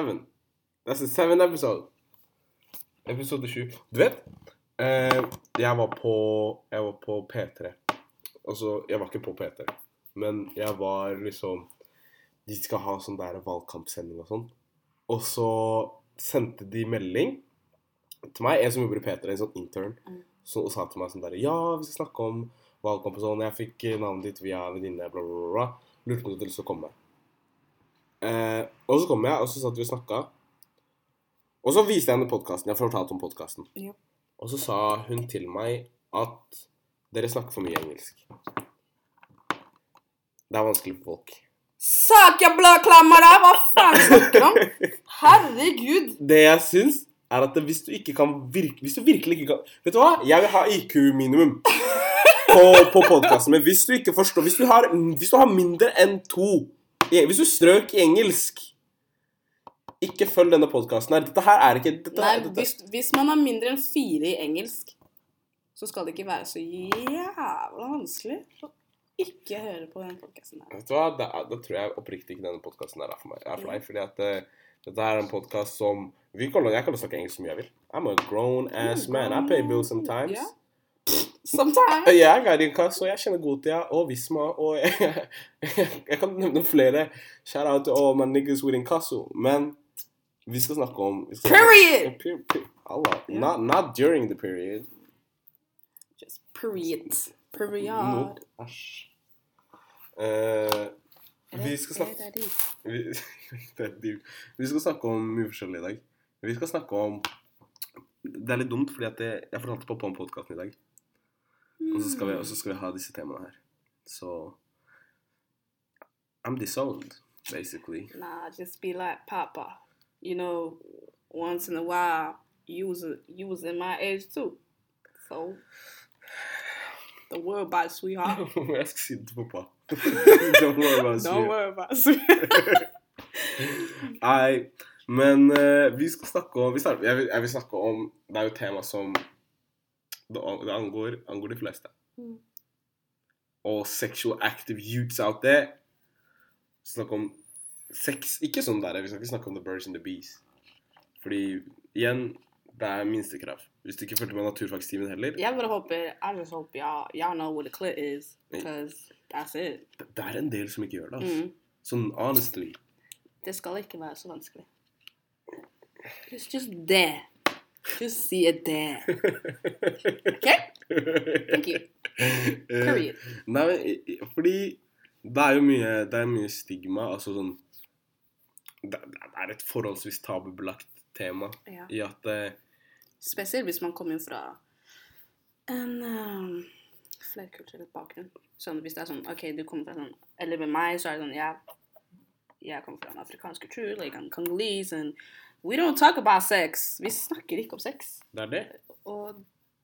seven. That's the seven episode. Episode sju. Du vet, eh, jeg var på Jeg var på P3. Altså, jeg var ikke på P3, men jeg var liksom De skal ha sånn der valgkampsending og sånn. Og så sendte de melding til meg, en som jobber i P3, en sånn intern, Mm. så, og sa til meg sånn der Ja, vi skal snakke om valgkamp og sånn. Jeg fikk navnet ditt via en venninne, bla, bla, bla, bla. Lurte på om du hadde lyst til å komme. Eh, og så kom jeg, og så satt vi og snakka. Og så viste jeg henne podkasten. Jeg fortalte om podkasten. Ja. Og så sa hun til meg at dere snakker for mye engelsk. Det er vanskelig for folk. Sak jeg blødklammer deg! Hva faen snakker du om? Herregud. Det jeg syns, er at hvis du ikke kan virke, Hvis du virkelig ikke kan Vet du hva? Jeg vil ha IQ-minimum på, på podkasten. Men hvis du ikke forstår Hvis du har, hvis du har mindre enn to i- Hvis du strøk i engelsk Ikke følg denne podkasten her. Dette her er ikke dette, Nei, dette, hvis, hvis man har mindre enn fire i engelsk, så skal det ikke være så jævla vanskelig å ikke høre på den podkasten her. Vet du hva? Da, da tror jeg oppriktig ikke denne podkasten er for meg. Er for deg, fordi at uh, dette her er en podkast som vi kan, Jeg kan snakke engelsk så mye jeg vil. I'm a grown ass man. I pay bills sometimes. Ja. Sometimes. Jeg er i inkasso, jeg kjenner Gotia og Visma, og jeg, jeg kan nevne flere. Shout out to all my niggas with inkasso. Men vi skal snakke om skal Period! Snakke, per, per, Allah. Yeah. Not, not during the period. Just period. Period. Æsj. uh, vi skal snakke vi. Vi skal snakke om mye forskjellig i dag. Vi skal snakke om Det er litt dumt, fordi at jeg, jeg fortalte på Pom-podkasten i dag. Og så vi, og så skal vi ha disse temaene her. Så I'm disowned, basically. Nah, just be like Papa. You know, once in a while, you was you was in my age too. So the world about it, sweetheart. jeg skal si det til pappa. Don't worry about it. Don't worry about it, sweetheart. Nei, men eh, vi skal snakke om vi starter, jeg, vil, jeg vil snakke om Det er jo et tema som det, angår, angår de fleste. Mm. Og sexual active youths out there. Snakk om sex Ikke sånn der, vi skal ikke snakke om the birds and the bees. Fordi igjen, det er minstekrav. Hvis du ikke fulgte med naturfagstimen heller, Jeg bare håper I just hope y'all y'all know what a clit is, because that's it. det, det er en del som ikke gjør det. Altså. Mm. Sånn honestly. Det skal ikke være så vanskelig. It's just there. Just see it there. OK? Thank you. Period. Nei, men fordi det er jo mye, det er mye stigma, altså sånn Det, det er et forholdsvis tabubelagt tema Ja. i at eh, Spesielt hvis man kommer fra en um, flerkulturell bakgrunn. Sånn hvis det er sånn OK, du kommer fra sånn Eller med meg, så er det sånn Jeg, jeg kommer fra en afrikansk kultur, like I'm Congolese, and we don't talk about sex. Vi snakker ikke om sex. Det er det. Og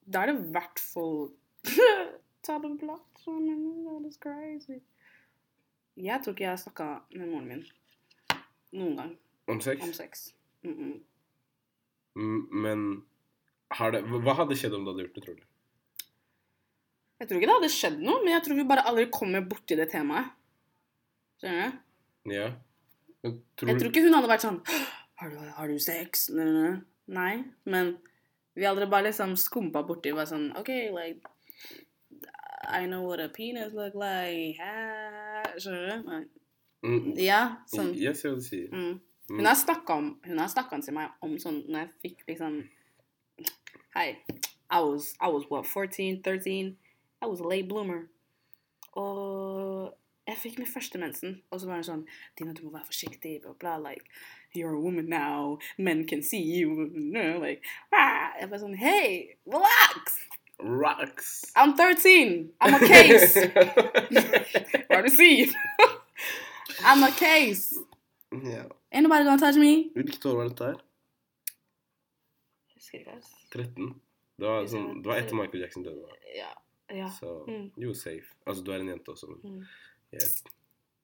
da er det i hvert fall Ta det men That is crazy. Jeg tror ikke jeg har snakka med moren min noen gang Om sex. om sex. Mm -mm. Men har det, hva hadde skjedd om du hadde gjort det, tror du? Jeg tror ikke det hadde skjedd noe, men jeg tror vi bare aldri kommer borti det temaet. Skjønner du? Ja. Jeg tror Jeg tror ikke hun hadde vært sånn Har du, har du sex? Nei, men vi aldri bare liksom skumpa borti bare sånn OK, like I know what a penis look like. Skjønner du? Mm, Ja, sånn. Jeg ser hva du sier. Mm. Mm. Hun har snakka til meg om sånn når jeg fikk liksom Hei, I was, I was what, 14, 13? I was a late bloomer. Og jeg fikk min første mensen, og så var det sånn Dina, du må være forsiktig, bla, bla. Like, you're a woman now. Men can see you. No, like, ah. Jeg var sånn Hey, relax! Rocks! I'm 13. I'm a case. Hva det du sier? I'm a case. Yeah. Ain't nobody gonna touch me. Hvilket år var dette her? Husker ikke, 13? Det var, sånn, det var etter Michael Jackson døde. Ja. ja. Så Mm. you were safe. Altså, du er en jente også, men Mm. Jeg,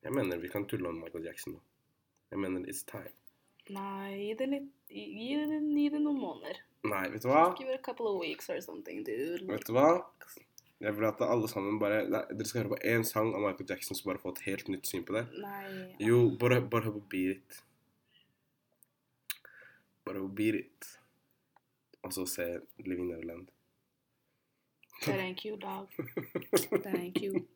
jeg mener vi kan tulle om Michael Jackson nå. Jeg mener it's time. Nei, gi det litt Gi det, gi det noen måneder. Nei, vet du hva? Give it a couple of weeks or something, dude. Vet du hva? Jeg vil at alle sammen bare nei, Dere skal høre på én sang av Michael Jackson, så bare få et helt nytt syn på det. Nei Jo, bare, bare hør på beat. Bare å beat it. Og så se Living Neverland. Thank you, dog. Thank you.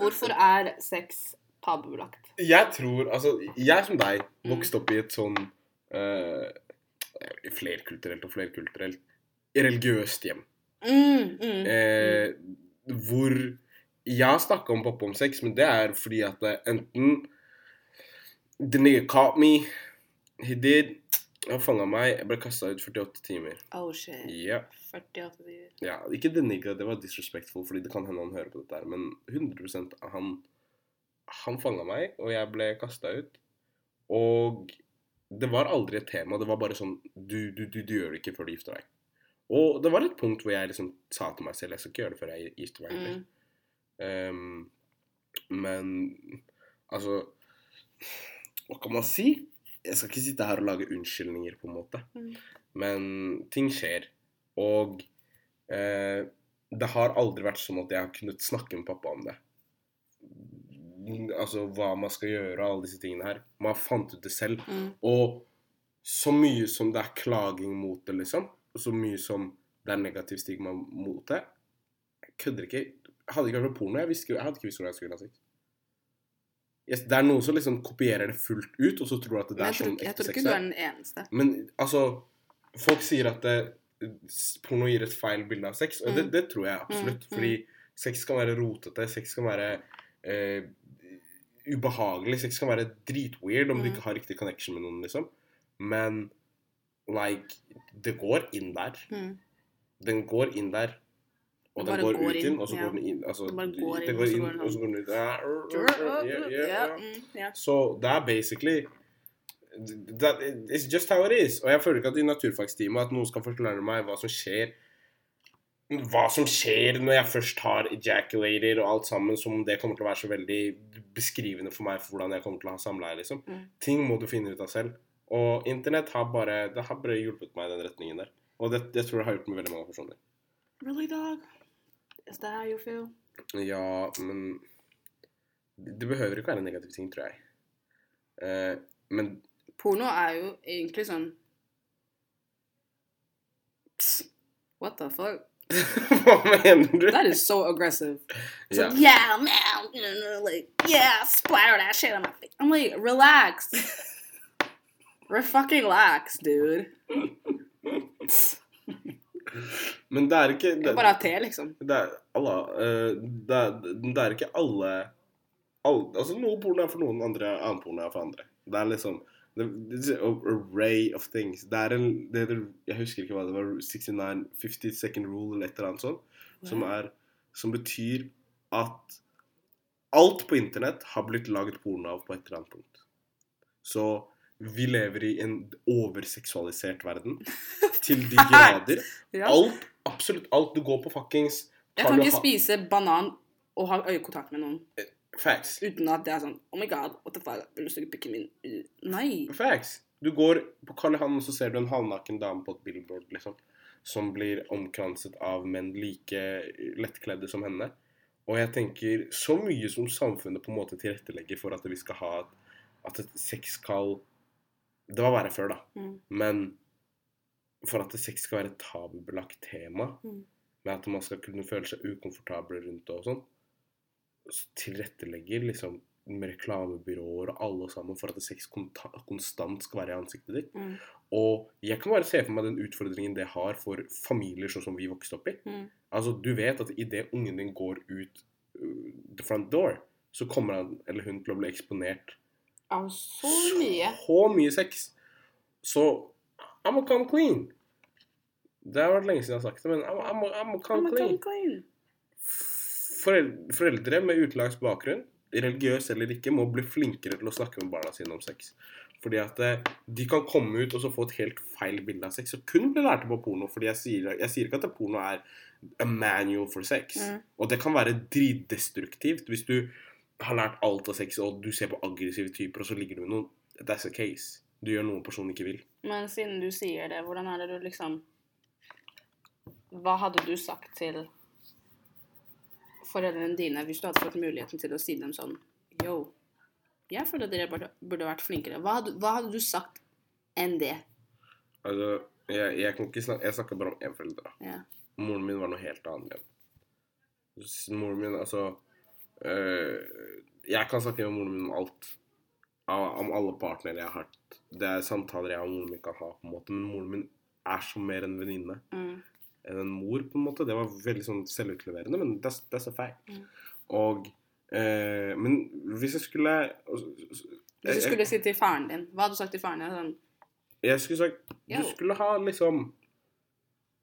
Hvorfor er sex tabubelagt? Jeg tror Altså, jeg som deg vokste opp i et sånn uh, flerkulturelt og flerkulturelt religiøst hjem. Mm, mm, Eh, hvor jeg har snakka om pappa om sex, men det er fordi at enten The nigga caught me. He did. Han fanga meg. Jeg ble kasta ut 48 timer. Oh shit. Ja. 48 timer. ja. Ikke the nigga, det var disrespectful, fordi det kan hende han hører på dette her, men 100% han Han fanga meg, og jeg ble kasta ut. Og det var aldri et tema. Det var bare sånn Du, du, du, du gjør det ikke før du gifter deg. Og det var et punkt hvor jeg liksom sa til meg selv jeg skal ikke gjøre det før jeg gifter meg. Mm. Um, men altså Hva kan man si? Jeg skal ikke sitte her og lage unnskyldninger, på en måte. Mm. Men ting skjer. Og eh, det har aldri vært sånn at jeg har kunnet snakke med pappa om det. Altså hva man skal gjøre og alle disse tingene her. Man fant ut det selv. Mm. Og så mye som det er klaging mot det, liksom, og så mye som det er negativ stigma mot det Jeg kødder ikke. Hadde ikke vært på porno, jeg, visste, jeg hadde ikke visst hvordan jeg skulle ha sex. Yes, det er noen som liksom kopierer det fullt ut, og så tror at det er sånn ekte sex. jeg tror ikke du er. den eneste. Men altså Folk sier at det, porno gir et feil bilde av sex, og det, Mm. det tror jeg absolutt. Mm, mm. Fordi sex kan være rotete, sex kan være eh, ubehagelig, sex kan være dritweird om du Mm. ikke har riktig connection med noen, liksom. Men like Det går inn der. Mm. Den går inn der. Og den går, går ut inn, og så går den inn. Altså, den går inn, går inn, går den og så går den ut. Så det er basically that, It's just how it is. Og jeg føler ikke at i naturfagstimen at noen skal forklare meg hva som skjer hva som skjer når jeg først har ejaculated og alt sammen, som om det kommer til å være så veldig beskrivende for meg for hvordan jeg kommer til å ha samleie. liksom. Mm. Ting må du finne ut av selv. Og internett har bare, det har bare hjulpet meg i den retningen der. Og det, det tror jeg har hjulpet med veldig mange personer. Really, dog? Is that how you feel? Ja, men Det behøver ikke være en negativ ting, tror jeg. Eh, men Porno er jo egentlig sånn Psst, What the fuck? Hva mener du? That is so aggressive. It's Ja. like, yeah, man, like, yeah, splatter that shit on my face. I'm like, relax. Re fucking relax, dude. Men det er ikke Det det, er bare te, liksom. det, er, Allah, eh, det, er, det er ikke alle, alle Altså Noe porno er for noen, andre annen porno er for andre. Det er liksom det, array of things. Det er en det heter, Jeg husker ikke hva det var. 69 50 second rule eller et eller annet sånt. Som, er, som betyr at alt på internett har blitt laget porno av på et eller annet punkt. Så vi lever i en overseksualisert verden. Til de grader. Ja. Alt, absolutt alt. Du går på fuckings Jeg kan ikke spise banan og ha øyekontakt med noen Facts. uten at det er sånn Oh my god, what the fuck, vil du stikke pikken min Nei. Facts. Du går på Karl Johan, og så ser du en halvnaken dame på et billboard, liksom. Som blir omkranset av menn like lettkledde som henne. Og jeg tenker så mye som samfunnet på en måte tilrettelegger for at vi skal ha At et sex skal Det var verre før, da. Mm. Men for at sex skal være et tabubelagt tema, Mm. med at man skal kunne føle seg ukomfortabel rundt det og sånn, så tilrettelegger liksom med reklamebyråer og alle sammen for at sex konstant skal være i ansiktet ditt. Mm. Og jeg kan bare se for meg den utfordringen det har for familier sånn som vi vokste opp i. Mm. Altså, du vet at idet ungen din går ut uh, the front door, så kommer han eller hun til å bli eksponert Av så mye. så mye sex. Så I'm a come clean. Det har vært lenge siden jeg har sagt det, men I'm, I'm, I'm a come I'm clean. Clean. Foreldre, med utenlandsk bakgrunn, religiøs eller ikke, må bli flinkere til å snakke med barna sine om sex. Fordi at eh, de kan komme ut og så få et helt feil bilde av sex, og kun bli lærte på porno. Fordi jeg sier, jeg sier ikke at porno er a manual for sex. Mm. Og det kan være dritdestruktivt hvis du har lært alt av sex, og du ser på aggressive typer, og så ligger du med noen. That's a case. Du gjør noe personen ikke vil. Men siden du sier det, hvordan er det du liksom Hva hadde du sagt til foreldrene dine hvis du hadde fått muligheten til å si dem sånn Yo, Jeg føler at dere burde, vært flinkere. Hva hadde, hva hadde du sagt enn det? Altså, jeg, jeg kan ikke snakke Jeg snakker bare om én forelder. Ja. Moren min var noe helt annet Moren min, altså Jeg kan snakke med moren min om alt. Om alle partnere jeg har hatt. Det er samtaler jeg og moren min kan ha, på en måte. Men moren min er så mer en venninne Mm. enn en mor, på en måte. Det var veldig sånn selvutleverende, men that's, that's a fact. Mm. Og øh, Men hvis jeg skulle Hvis du skulle si til faren din, hva hadde du sagt til faren din? Sånn, jeg skulle sagt. Du skulle ha liksom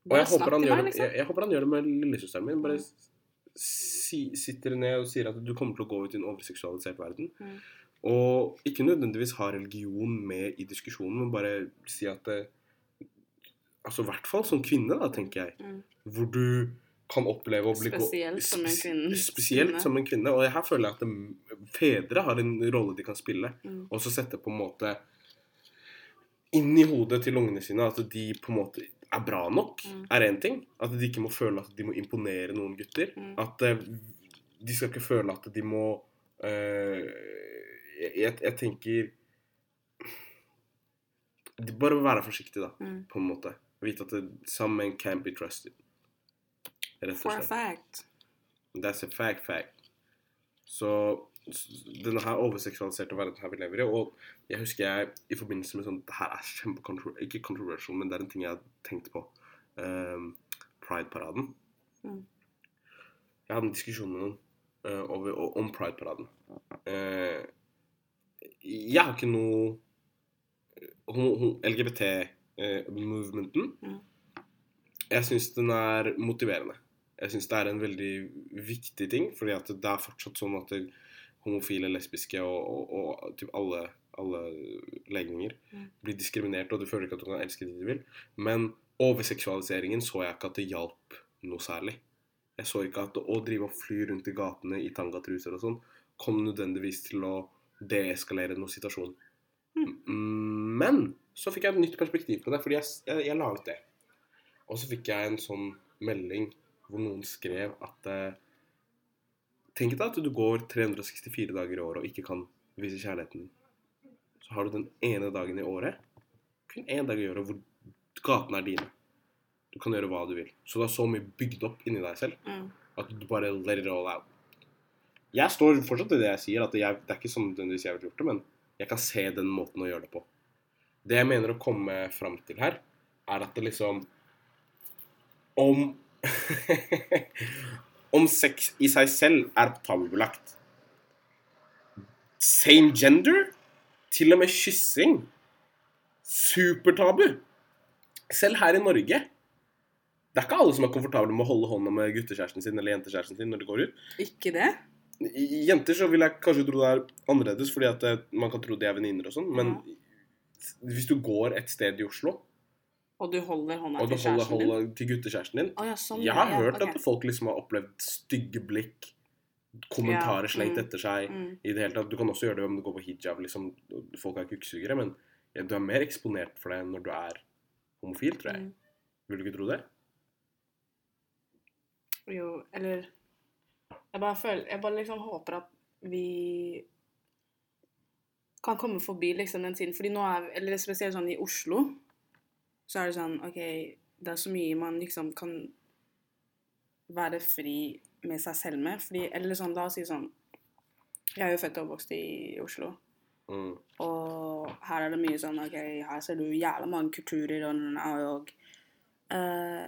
Og jeg håper, meg, liksom. jeg, jeg håper han gjør det med lillesøsteren min. Bare Mm. Si, sitter ned og sier at du kommer til å gå ut i en overseksualisert verden. Mm. Og ikke nødvendigvis ha religion med i diskusjonen, men bare si at det, Altså i hvert fall som kvinne, da, tenker jeg. Mm. Hvor du kan oppleve å bli Spesielt som en kvinne. Spesielt som en kvinne. Og her føler jeg at det, fedre har en rolle de kan spille. Mm. Og så sette på en måte inn i hodet til ungene sine at de på en måte er bra nok, Mm. er én ting. At de ikke må føle at de må imponere noen gutter. Mm. At uh, de skal ikke føle at de må uh, jeg, jeg tenker de Bare være forsiktig, da, Mm. på en måte. Vite at some men can't be trusted. Rett og slett. For a fact. That's a fact, fact. Så denne her overseksualiserte verden her vi lever i, og jeg husker jeg i forbindelse med sånn Det her er kjempekontroversielt, ikke controversial, men det er en ting jeg har tenkt på. Um, Pride-paraden. Mm. Jeg hadde en diskusjon med noen uh, over, om Pride-paraden. Uh, jeg har ikke noe LGBT-movementen. Mm. Jeg syns den er motiverende. Jeg syns det er en veldig viktig ting, fordi at det er fortsatt sånn at det, homofile, lesbiske og, og, og typ alle, alle legninger Mm. blir diskriminert, og du føler ikke at du kan elske de du vil. Men overseksualiseringen så jeg ikke at det hjalp noe særlig. Jeg så ikke at å drive og fly rundt i gatene i tangatruser og sånn kom nødvendigvis til å deeskalere noen situasjon. Mm, Men så fikk jeg et nytt perspektiv på det, fordi jeg, jeg, jeg la ut det. Og så fikk jeg en sånn melding hvor noen skrev at eh, Tenk deg at du går 364 dager i året og ikke kan vise kjærligheten din. Så har du den ene dagen i året, kun én dag i året, hvor gatene er dine. Du kan gjøre hva du vil. Så du har så mye bygd opp inni deg selv Mm. at du bare let it all out. Jeg står fortsatt i det jeg sier, at jeg, det er ikke sånn nødvendigvis jeg ville gjort det, men jeg kan se den måten å gjøre det på. Det jeg mener å komme fram til her, er at det liksom Om Om sex i seg selv er tabubelagt. Same gender? Til og med kyssing? Supertabu. Selv her i Norge. Det er ikke alle som er komfortable med å holde hånda med guttekjæresten sin eller jentekjæresten sin når de går ut. Ikke det? I- Jenter så vil jeg kanskje tro det er annerledes, fordi at eh, man kan tro de er venninner og sånn, men hvis du går et sted i Oslo, Og du holder hånda og du til holder, kjæresten din? til guttekjæresten din Å ja, sånn. Jeg har ja, hørt ok. at folk liksom har opplevd stygge blikk, kommentarer Ja, slengt mm, etter seg mm. i det hele tatt. Du kan også gjøre det om du går på hijab, liksom. Folk er kukksugere, men ja, du er mer eksponert for det når du er homofil, tror jeg. Mm. Vil du ikke tro det? Jo, eller Jeg bare føler Jeg bare liksom håper at vi kan komme forbi liksom den tiden. Fordi nå er Eller spesielt sånn i Oslo, så er det sånn OK, det er så mye man liksom kan være fri med seg selv med. Fordi Eller sånn, la oss si sånn Jeg er jo født og oppvokst i Oslo. Mm. Og her er det mye sånn OK, her ser du jævla mange kulturer og, og eh,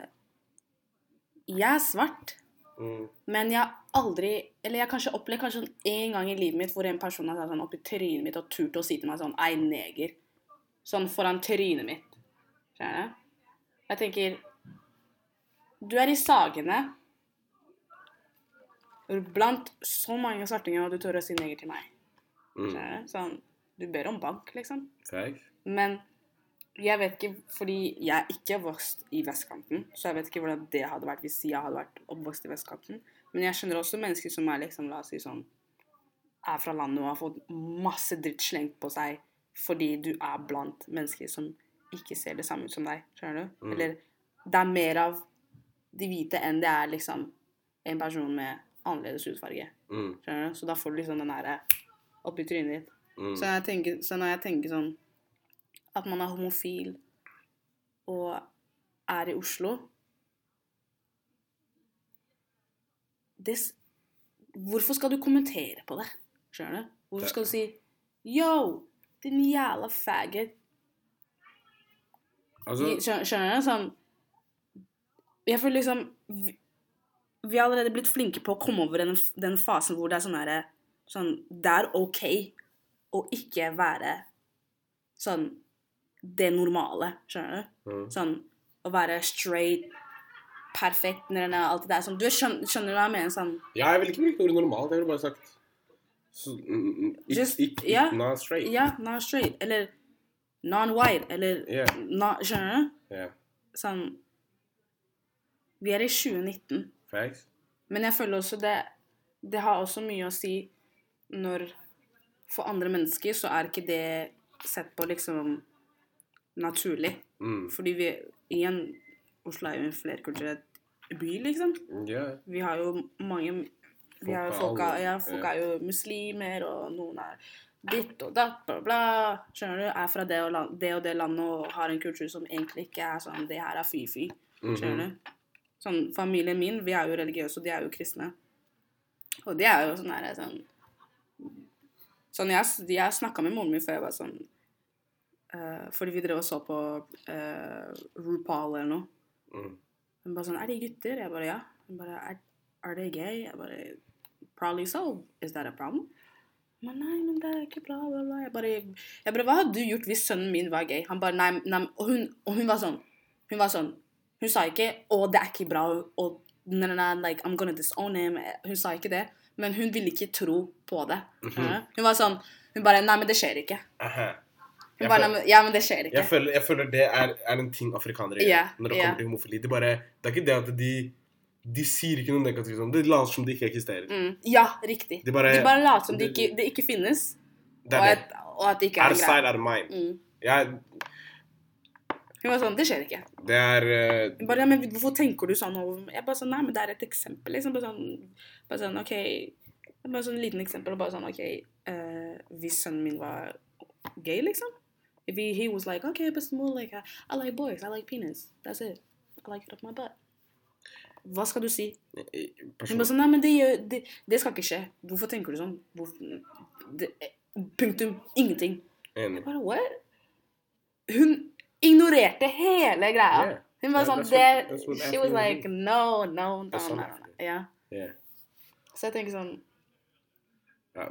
Jeg er svart. Mm. Men jeg har aldri Eller jeg har kanskje opplevd kanskje sånn en gang i livet mitt hvor en person har tatt sånn oppi trynet mitt og turt å si til meg sånn Ei, neger. Sånn foran trynet mitt. Skjønner du? Jeg tenker Du er i Sagene blant så mange svartinger, og du tør å si neger til meg. Mm. Skjønner du? Sånn Du ber om bank, liksom. Facts. Men jeg vet ikke, fordi jeg er ikke vokst i vestkanten, så jeg vet ikke hvordan det hadde vært hvis jeg hadde vært oppvokst i vestkanten. Men jeg skjønner også mennesker som er liksom, la oss si sånn, er fra landet og har fått masse dritt slengt på seg fordi du er blant mennesker som ikke ser det samme ut som deg. Skjønner du? Mm. Eller det er mer av de hvite enn det er liksom en person med annerledes hudfarge. Mm. Skjønner du? Så da får du liksom den derre oppi trynet ditt. Mm. Så, jeg tenker, så når jeg tenker sånn At man er homofil og er i Oslo det, Hvorfor skal du kommentere på det? Skjønner du? Hvorfor skal du si Yo, din jævla faggot. Altså, Skjønner, du? Sånn Jeg føler liksom vi, vi har allerede blitt flinke på å komme over den, den fasen hvor det er sånn herre Sånn Det er OK å ikke være sånn det normale, skjønner du? mm. Sånn å være straight, perfekt, alt det der. Sånn, du skjønner, skjønner hva jeg mener? Sånn Ja, jeg vil ikke bruke ordet normalt. Jeg ville bare sagt så, mm, Just- ikke, ja. ikke not straight. Ja, not straight. Eller non-white. Eller Yeah. non, Skjønner du? Yeah. Sånn Vi er i 2019. Facts. Men jeg føler også det Det har også mye å si når For andre mennesker så er ikke det sett på liksom naturlig. Mm. Fordi vi Igjen, Oslo er jo en flerkulturell by, liksom. Yeah. Vi har jo mange vi har jo Folk ja, folk er jo muslimer, og noen er ditt og datt, bla, bla. Skjønner du? Er fra det og, land, det og det landet og har en kultur som egentlig ikke er sånn Det her er fy-fy. Skjønner Mhm. du? Sånn, familien min, vi er jo religiøse, og de er jo kristne. Og de er jo sånn her sånn Sånn, jeg, jeg snakka med moren min før jeg var sånn uh, Fordi vi drev og så på uh, RuPaul eller noe. Mm. Hun bare sånn Er de gutter? Jeg bare ja. Hun bare Er, er de gay? Jeg bare Probably so. Is that a problem? Bare, nei, men det er ikke bra. Bla, bla. Jeg bare, jeg bare Hva hadde du gjort hvis sønnen min var gay? Han bare Nei, nei. Og hun, og hun var sånn Hun var sånn Hun sa ikke Å, det er ikke bra. Og nei, nei, nei, like, I'm gonna disown him. Hun sa ikke det. Men hun ville ikke tro på det. Mm -hmm. Hun var sånn Hun bare Nei, men det skjer ikke. Aha. Hun bare, føler- men, ja, men det skjer ikke. Jeg føler, jeg føler det er, er en ting afrikanere gjør yeah, når det kommer til homofili. De bare, det er ikke det at de De sier ikke noe negativt om det. De later som det ikke eksisterer. Mm. Ja, riktig. De bare- de bare later som det de- ikke, de ikke finnes. Det Og er at, det. og at det ikke er Out of en sight, greie. out of er Mm. Jeg, Hun var sånn Det skjer ikke. det er uh, bare, ja, men hvorfor tenker du sånn? Og jeg bare sånn Nei, men det er et eksempel. Liksom. Bare sånn, bare sånn OK Bare sånn liten eksempel. Bare sånn OK uh, Hvis sønnen min var gay, liksom If he, he was like OK, but more like I, I like boys. I like penis. That's it. I like it up my butt. Hva skal du si? Person, sånn Nei, men det, gjør, det, det skal ikke skje. Hvorfor tenker du sånn? Hvorfor, det, punktum. Ingenting. Enig. Bare what? Hun ignorerte hele greia. Yeah. Hun var Yeah, sånn det, She was like no, no, no, no, no, no. Yeah. Yeah. Så jeg tenker sånn Ja,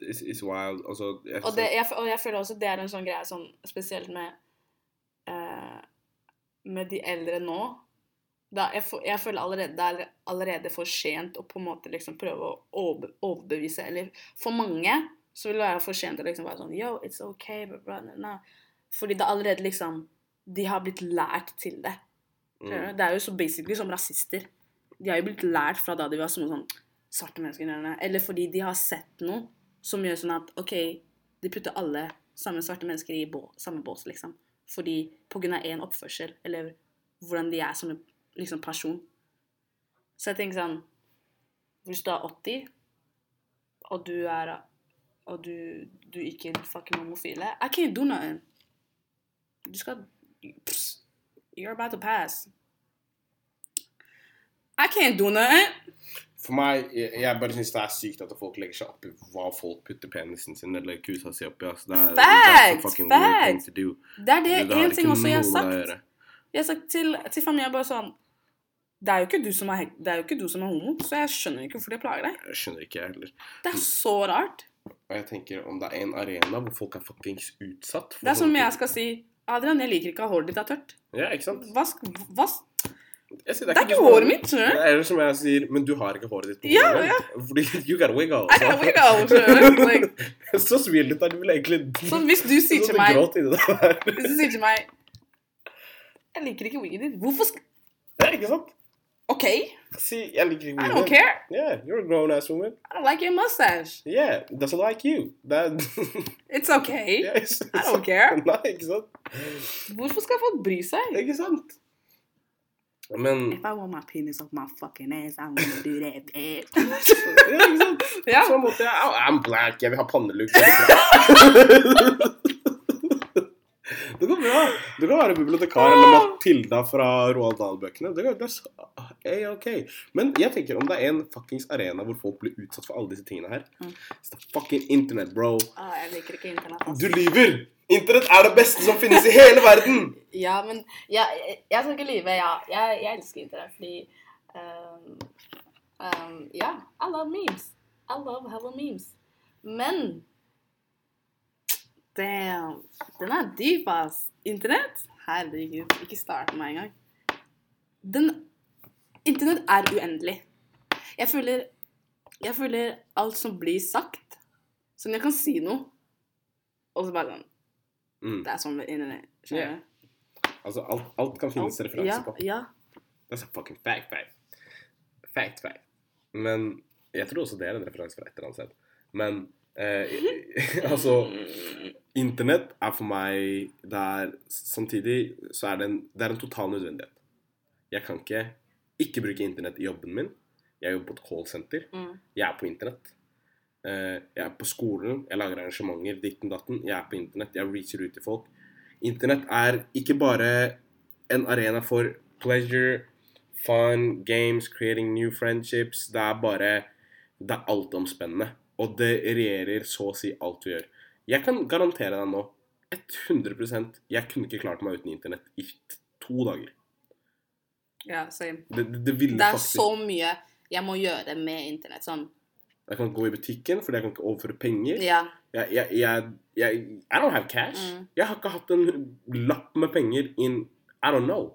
it's, it's wild. Altså, jeg, Og, det, jeg, og jeg føler også det er en sånn greie sånn spesielt med uh, Med de eldre nå. Da, jeg, jeg føler allerede det er allerede for sent å på en måte liksom prøve å over, overbevise Eller for mange så vil det være for sent å liksom være sånn Yo, it's okay, blah, blah, blah, blah. Fordi det er allerede liksom De har blitt lært til det. Mm. Det er jo så basically som rasister. De har jo blitt lært fra da de var små sånn svarte mennesker. Eller, fordi de har sett noe som gjør sånn at OK, de putter alle samme svarte mennesker i bå, samme bås, liksom. Fordi på grunn av én oppførsel, eller hvordan de er som liksom, person. Så jeg tenker sånn Hvis du er 80, og du er Og du, du ikke er fucking homofile I can't do nothing. Du skal pss, You're about to pass. I can't do nothing. For meg, jeg, jeg bare syns det er sykt at folk legger seg opp i hva folk putter penisen sin eller kusa si oppi. Altså. Det er. Det er det, én ting også jeg har sagt. Jeg har sagt til, til familien bare sånn det er, jo ikke du som er, det er ikke du som er homo, så jeg skjønner ikke hvorfor det plager deg. Jeg skjønner ikke, jeg heller. Det er så rart. Og jeg tenker om det er en arena hvor folk er fuckings utsatt Det er som om jeg skal si Adrian, jeg liker ikke at håret ditt er tørt. Ja, ikke sant? Hva, hva, sier, det er du ikke som har- håret mitt, skjønner du? Det er som jeg sier, men du har ikke håret ditt Ja, ja. Fordi you got wiggle. I got wiggle, skjønner du? Like, så smil litt da. du vil egentlig så hvis du sier til meg det. Hvis du sier til meg Jeg liker ikke wiggen din. Hvorfor skal er ikke sant? OK, See, I, like I don't care. Yeah, you're a grown ass woman. I don't like your mustache. Yeah, doesn't like you. That, It's okay. yeah, it's, I don't care. Nei, ikke sant? Hvorfor skal folk bry seg? Ikke sant? Men If I want my penis off my fucking ass, I'm gonna do that, bitch. ja, ikke sant? ja. På samme måte, I'm black, jeg vil ha pannelugg. Det går bra. Det. Du kan være bibliotekar eller Matilda fra Roald Dahl-bøkene. Det, det er er ok. Men jeg tenker om det er en fuckings arena hvor folk blir utsatt for alle disse tingene her Mm. It's the fucking internet, bro. Ah, jeg liker ikke internett. Altså. Du lyver! Internett er det beste som finnes i hele verden! Ja, men ja, jeg, jeg skal ikke lyve. Ja. Jeg, jeg elsker internett fordi um, um, Ja, I love memes. I love hello memes. Men Damn. Den er dyp, ass. Internett? Herregud, ikke start med meg engang. Den Internett er uendelig. Jeg føler Jeg føler alt som blir sagt Som jeg kan si noe, og så bare sånn Mm. Det er sånn med internett. Skjønner du? Altså, alt, alt kan finnes Alt- referanse ja, på. Ja. Det er fucking fact, fact. Fact, fact. Men jeg tror også det er en referanse fra et eller annet sted. Men eh, altså Internett er for meg det er, Samtidig så er det en, det er en total nødvendighet. Jeg kan ikke ikke bruke internett i jobben min. Jeg jobber på et callsenter. Mm. Jeg er på internett. Eh, jeg er på skolen, jeg lager arrangementer, ditten datten. Jeg er på internett, jeg reacher ut til folk. Internett er ikke bare en arena for pleasure, fun, games, creating new friendships. Det er bare Det er altomspennende. Og det regjerer så å si alt du gjør. Jeg kan garantere deg nå 100% Jeg kunne ikke klart meg uten internett i to dager. ja, same. Det, det, det ville Det er faktisk så mye jeg må gjøre med internett. Sånn. Jeg kan ikke gå i butikken fordi jeg kan ikke overføre penger. Ja. Jeg, jeg, jeg, jeg I don't have cash. Mm. Jeg har ikke hatt en lapp med penger in I don't know.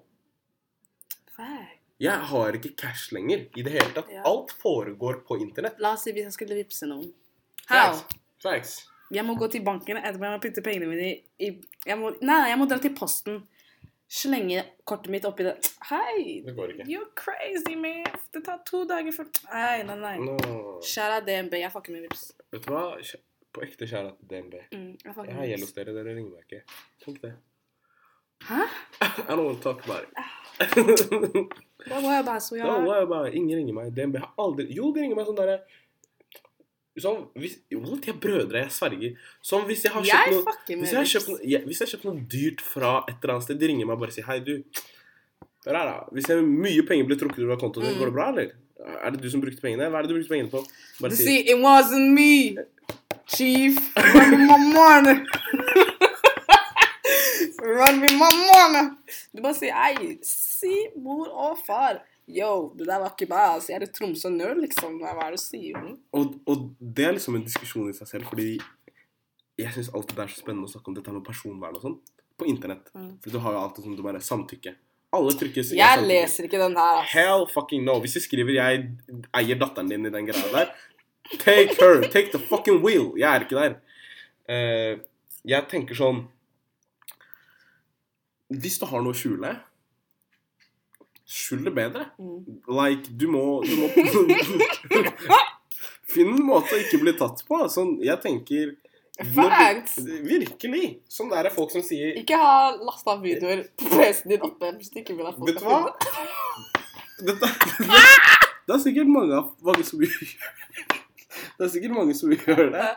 Jeg har ikke cash lenger i det hele tatt. Ja. Alt foregår på internett. La oss si hvis jeg skulle vippse noen. How? Facts. Facts. Jeg må gå til banken etterpå jeg må putte pengene mine i, i jeg må, Nei, jeg må dra til posten. Slenge kortet mitt oppi det. Hei! Det går ikke. You're crazy, man. Det tar to dager for Nei, nei, nei. No. Kjære DNB, jeg fucker med vips. vet du hva? På ekte kjære DNB. Mm, jeg Jeg har gjeld hos dere, dere ringer meg ikke. Tenk det. Hæ? I don't want to talk about it. What, worry about it, Don't worry about- Ingen ringer meg. DNB har aldri Jo, de ringer meg sånn derre Sånn hvis Jo, de er brødre, jeg sverger. Sånn hvis jeg har kjøpt noe Hvis jeg, har kjøpt noe, hvis jeg har kjøpt noe dyrt fra et eller annet sted, de ringer meg og bare sier Hei, du. Hør her, da. Hvis jeg, mye penger blir trukket ut av kontoen din, Mm. går det bra, eller? Er det du som brukte pengene? Hva er det du brukte pengene på? Bare si it wasn't me, Chief. Run my money. Du bare sier ei, si mor og far. Yo, det der var ikke meg. Altså, jeg er et Tromsø nå, liksom. Hva er det du sier? Og, og det er liksom en diskusjon i seg selv, fordi jeg syns alltid det er så spennende å snakke om dette med personvern og sånn på internett. Mm. For du har jo alltid sånn du bare samtykke. Alle trykker sier Jeg leser ikke den her. ass. Hell fucking no. Hvis du skriver 'jeg eier datteren din' i den greia der, take her. Take the fucking wheel. Jeg er ikke der. Uh, jeg tenker sånn Hvis du har noe å skjule, skjul det bedre. Mm. Like, du må, du må Finn en måte å ikke bli tatt på. Sånn, jeg tenker Facts. Virkelig. Sånn der er folk som sier Ikke ha lasta videoer på PC-en din oppe hvis du ikke vil at folk Vet skal finne det. Det er sikkert mange, mange som gjør Det er sikkert mange som gjør det.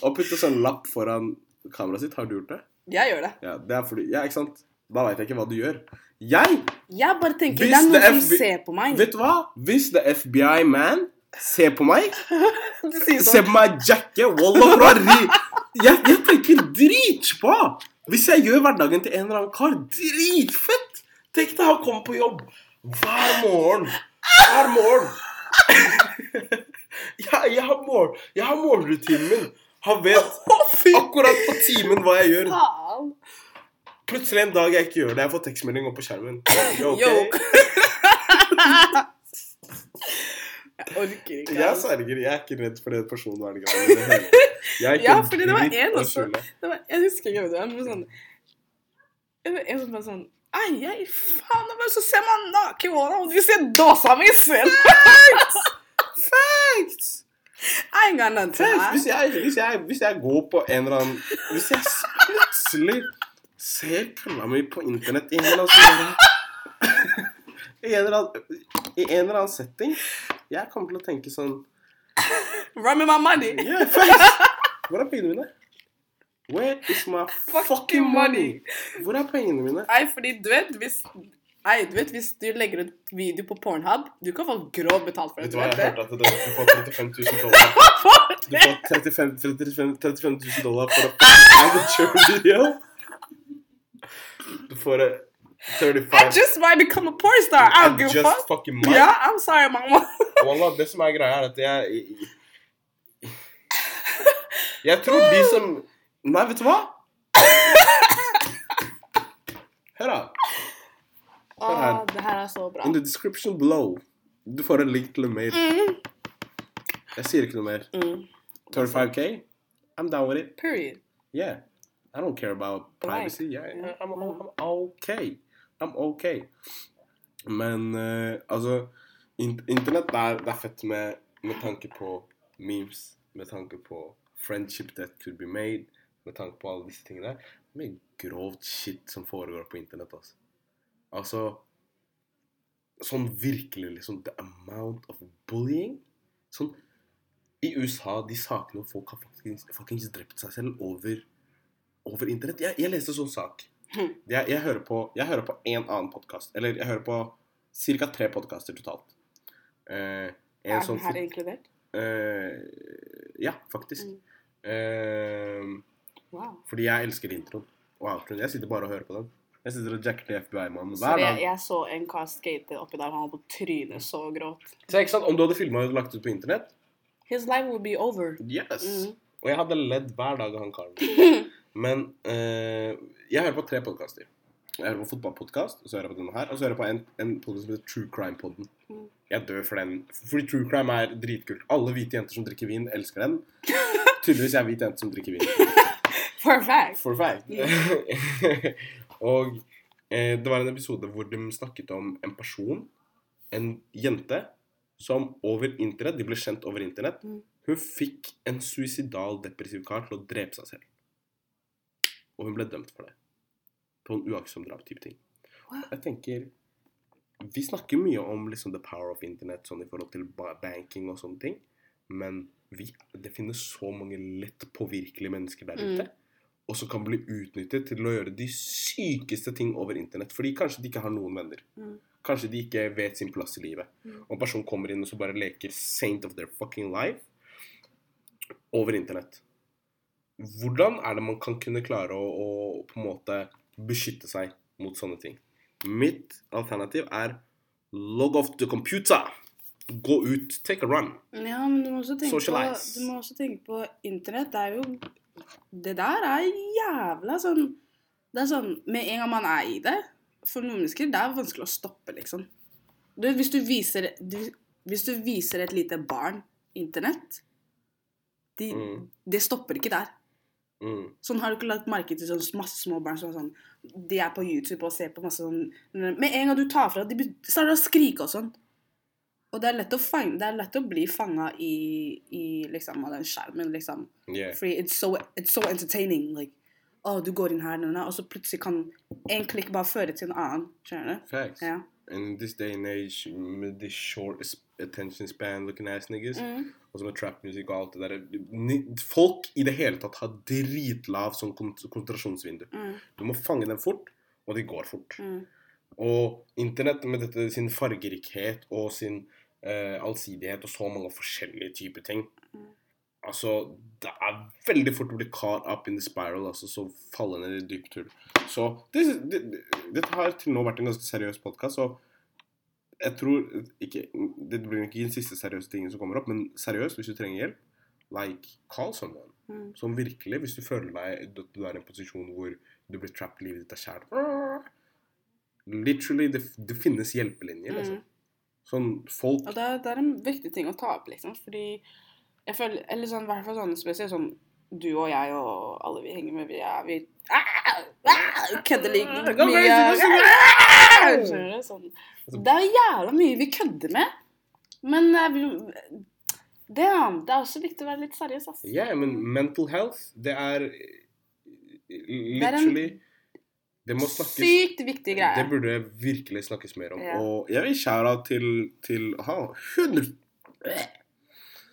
Og putte sånn lapp foran kameraet sitt. Har du gjort det? Jeg gjør det. Ja, det er fordi Ja, ikke sant? Da veit jeg ikke hva du gjør. Jeg Jeg bare tenker det er noen som FBI ser på meg. Vet du hva? Hvis the FBI man ser på meg Ser Se sånn. på meg jacke, wallah. Jeg, jeg tenker dritbra! Hvis jeg gjør hverdagen til en eller annen kar, dritfett! Tenk deg å komme på jobb hver morgen. Hver morgen. jeg, jeg, har mål, jeg har målrutinen min. Han vet akkurat på timen hva jeg gjør. Plutselig en dag jeg ikke gjør det, jeg får tekstmelding opp på skjermen. Yo, ok? Yo. Jeg orker ikke. Jeg sverger, jeg er ikke redd for det personvernet. er Ja, fordi det var en også. var, jeg husker ikke det, var. sånn en som bare sånn Ai, ai, faen, men så ser man nakenhåra, og du ser dåsa mi selv! Facts! I ain't got nothing to Hvis jeg, hvis, jeg, hvis jeg går på en eller annen Hvis jeg plutselig ser kalla mi på internett i en eller annen I en, eller annen, I en eller annen setting Jeg kommer til å tenke sånn Run me my money. Yeah. Hvor er pengene mine? Where is my Fucking fucking money? money. Hvor er pengene mine? Nei, fordi du vet hvis Nei, du vet hvis du legger ut video på Pornhub, du kan få grov betalt for det. Vet du hva, jeg hørte at det, du får 35 000 dollar. Du får 35, 35, 35 000 dollar for å få en video. Du får eh, I just might become a porn star. I don't give a fuck. fucking. Yeah, I'm sorry, mama. Wallah, det som er greia, er at jeg Jeg tror de som Nei, vet du hva? Hør, da. Hør her. Det her er så bra. In the description below Du får en link til en mail. Mm. Jeg sier ikke noe mer. Mm. 35K? I'm down with it. Period. Yeah. I don't care about privacy. Like. Yeah, yeah, I'm, I'm, okay. I'm okay. Men uh, altså Internett er, det er fett med, med tanke på memes, med tanke på friendship that could be made, med tanke på alle disse tingene. der. er mye grovt shit som foregår på internett. Altså. altså Sånn virkelig, liksom The amount of bullying. Sånn I USA, de sakene hvor folk har faktisk, faktisk drept seg selv over over internett. Jeg, jeg leste sånn sak. Hm. Jeg, jeg hører på jeg hører på en annen podkast. Eller jeg hører på ca. tre podkaster totalt. Uh, en Er sånn her inkludert? Uh, Ja, faktisk. Mm. Uh, Wow. fordi jeg elsker introen og outroen. Jeg sitter bare og hører på den. Jeg sitter og jacker til FBI-mannen hver dag. jeg, jeg så en kar skate oppi der, han var på trynet så gråt. Så ikke sant, Om du hadde filma og lagt ut på internett His life would be over. Yes! Mm. Og jeg hadde ledd hver dag av han karen. Men eh, jeg hører på tre podkaster. Jeg hører på fotballpodkast, og så hører jeg på denne her, og så hører jeg på en, en podkast som heter True Crime-podden. Jeg dør for den. Fordi True Crime er dritkult. Alle hvite jenter som drikker vin, elsker den. Tydeligvis er jeg hvit jente som drikker vin. For a fact. For a fact. og eh, det var en episode hvor de snakket om en person, en jente, som over internett De ble kjent over internett. Mm. Hun fikk en suicidal depressiv kar til å drepe seg selv. Og hun ble dømt for det. På en uaktsom drap-type ting. Jeg tenker Vi snakker mye om liksom the power of internett sånn i forhold til banking og sånne ting. Men vi, det finnes så mange lett påvirkelige mennesker der Mm. ute. Og som kan bli utnyttet til å gjøre de sykeste ting over internett. Fordi kanskje de ikke har noen venner. Mm. Kanskje de ikke vet sin plass i livet. Mm. Og en person kommer inn og så bare leker saint of their fucking life over internett. Hvordan er det man kan kunne klare å, å på en måte beskytte seg mot sånne ting? Mitt alternativ er log off the computer. Gå ut, take a run. Ja, men du må også tenke på, Socialize. du må også tenke på internett. Det er jo Det der er jævla sånn Det er sånn Med en gang man er i det For noen mennesker det er vanskelig å stoppe, liksom. Du, hvis, du viser, du, hvis du viser et lite barn internett de, Mm. Det stopper ikke der. Mm. Sånn Har du ikke lagt merke til sånn masse små barn som er sånn De er på YouTube og ser på masse sånn Med en gang du tar fra, de starter å skrike og sånn. Og det er lett å, fang, det er lett å bli fanga i, i liksom, av den skjermen, liksom. Yeah. Fordi it's so, it's so entertaining. Like, å, du går inn her, og så plutselig kan en klikk bare føre til en annen. Skjønner du? Facts. Ja. In this day and age, with this short attention span looking ass niggas, Mm. og så med trap music og alt det der Folk i det hele tatt har dritlav sånn kon- konsentrasjonsvindu. Mm. Du må fange dem fort, og de går fort. Mm. Og internett med dette, sin fargerikhet og sin eh, allsidighet og så mange forskjellige typer ting Mm. Altså, det er veldig fort å bli caught up in the spiral, altså, så falle ned i dypt hull. Så det, det, det, dette har til nå vært en ganske seriøs podkast, og jeg tror ikke Det blir ikke den siste seriøse tingen som kommer opp, men seriøst, hvis du trenger hjelp, like, call someone. Mm. Som virkelig, hvis du føler deg at du er i en posisjon hvor du blir trapped, livet ditt er kjært Literally, det, det finnes hjelpelinjer, liksom. Mm. Sånn folk Og det det er en viktig ting å ta opp, liksom. Fordi jeg føler Eller sånn, i hvert fall sånn spesielt sånn du og jeg og alle vi henger med, vi er vi ah, ah, kødder like mye. Ah? Sånn. Det er jævla mye vi kødder med. Men eh, vi, det, er- det er også viktig å være litt seriøs. Ja, men mental health, det er er literally Det må snakkes Sykt viktig greie. Det burde virkelig snakkes mer om. Yeah. Og jeg vil skjære av til, til ha, 100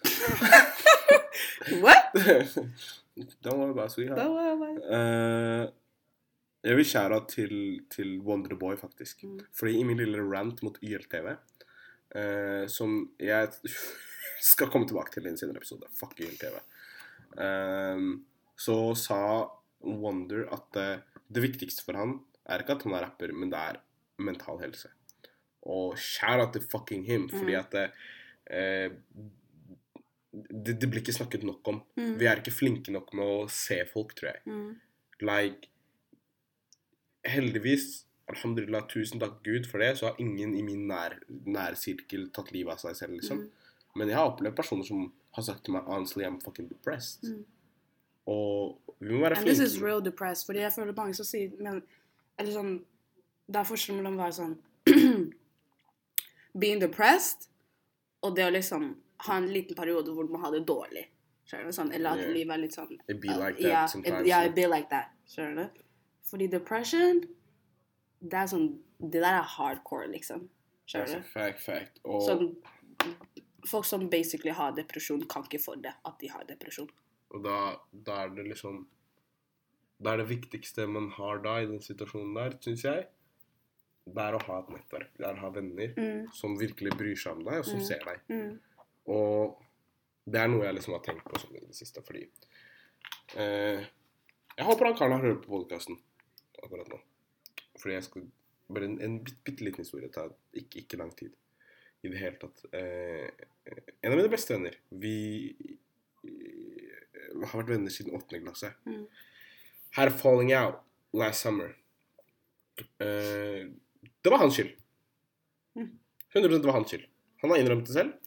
What? Don't worry about sweetheart. Da worry about. Eh, jeg vil shout-out til, til Wonderboy, faktisk. Mm. Fordi i min lille rant mot YLTV, uh, som jeg skal komme tilbake til i en senere episode Fuck YLTV. Eh, så sa Wonder at eh, det viktigste for han er ikke at han er rapper, men det er mental helse. Og shout-out til fucking him, fordi Mm. at eh, det, det blir ikke snakket nok om. Mm. Vi er ikke flinke nok med å se folk, tror jeg. Mm. Like Heldigvis, alhamdulillah, tusen takk Gud for det, så har ingen i min nær, sirkel tatt livet av seg selv, liksom. Mm. Men jeg har opplevd personer som har sagt til meg honestly, I'm fucking depressed. Mm. Og vi må være And this is real depressed. Fordi jeg føler mange som sier men, Eller sånn Det er forskjell mellom å være sånn Being depressed og det å liksom ha en liten periode hvor du må ha det dårlig. Sånn, eller at Yeah. livet er litt sånn It be uh, like that yeah, sometimes. It, yeah, it be like that. Skjønner du? Fordi depression Det er sånn Det der er hardcore, liksom. Skjønner du? fact, fact. Og Sånn Folk som basically har depresjon, kan ikke få det at de har depresjon. Og da, da er det liksom Da er det viktigste man har da i den situasjonen der, syns jeg, det er å ha et nettverk. Det er å ha venner Mm. som virkelig bryr seg om deg, og som Mm. ser deg. Mm. Og det er noe jeg liksom har tenkt på sånn i det siste, fordi eh, Jeg håper han karen har hørt på podkasten akkurat nå. Fordi jeg skal Bare en, en bitte, bitte liten historie. Det tar ikke, ikke lang tid i det hele tatt. Eh, en av mine beste venner Vi eh, har vært venner siden åttende klasse. Mm. Had a falling out last summer. Eh, det var hans skyld. Mm. 100 det var hans skyld. Han har innrømt det selv.